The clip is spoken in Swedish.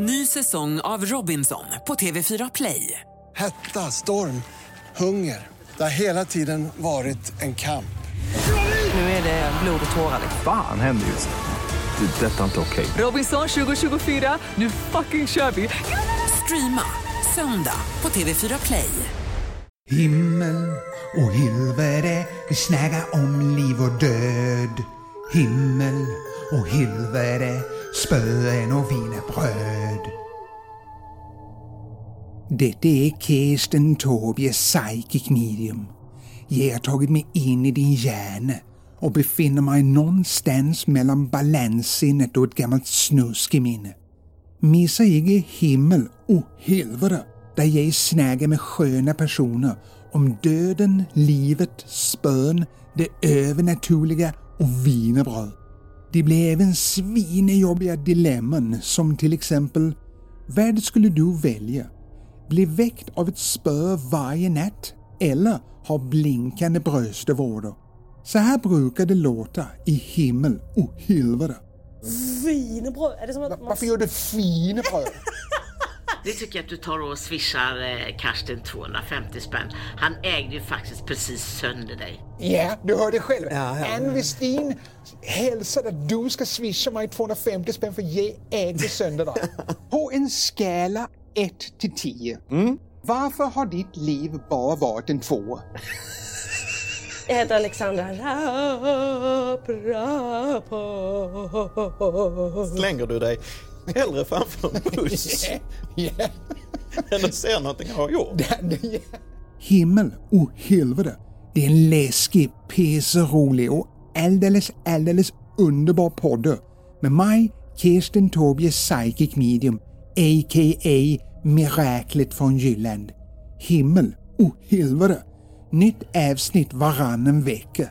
Ny säsong av Robinson på TV4 Play. Hetta, storm, hunger. Det har hela tiden varit en kamp. Nu är det blod och tårar. Fan händer just nu. Det. är Detta är inte okej. Robinson 2024, nu fucking kör vi! Streama söndag på TV4 Play. Himmel och helvete, vi snackar om liv och död. Himmel och helvete, spöen och wienerbröd. Detta är Kirsten Tobie Psychic Medium. Jag har tagit mig in i din hjärna och befinner mig någonstans mellan balanssinnet och ett gammalt snuskeminne. Missa inte himmel och helvete där jag snäger med sköna personer om döden, livet, spön, det övernaturliga och wienerbröd. Det blir även svinejobbiga dilemman som till exempel vad skulle du välja? Bli väckt av ett spö varje natt eller ha blinkande bröstvårtor? Så här brukar det låta i himmel och helvete. Wienerbröd? Är det som att man... Varför gör du wienerbröd? Det tycker jag att du tar och swishar eh, Karsten 250 spänn. Han ägde ju faktiskt precis sönder dig. Ja, du hörde själv. Ann Westin hälsade att du ska swisha mig 250 spänn för jag ägde sönder dig. På en skala 1 till 10. Varför har ditt liv bara varit en tvåa? Jag heter Alexandra Rapp. Slänger du dig hellre framför en buss Ja, än att se någonting jag har gjort? ja. Himmel och helvete. Det är en läskig, pisserolig och alldeles, alldeles underbar podd. Med mig, Kirsten Tobie Psychic Medium, a.k.a. Miraklet från Jylland. Himmel och helvete. Nytt avsnitt varannan vecka.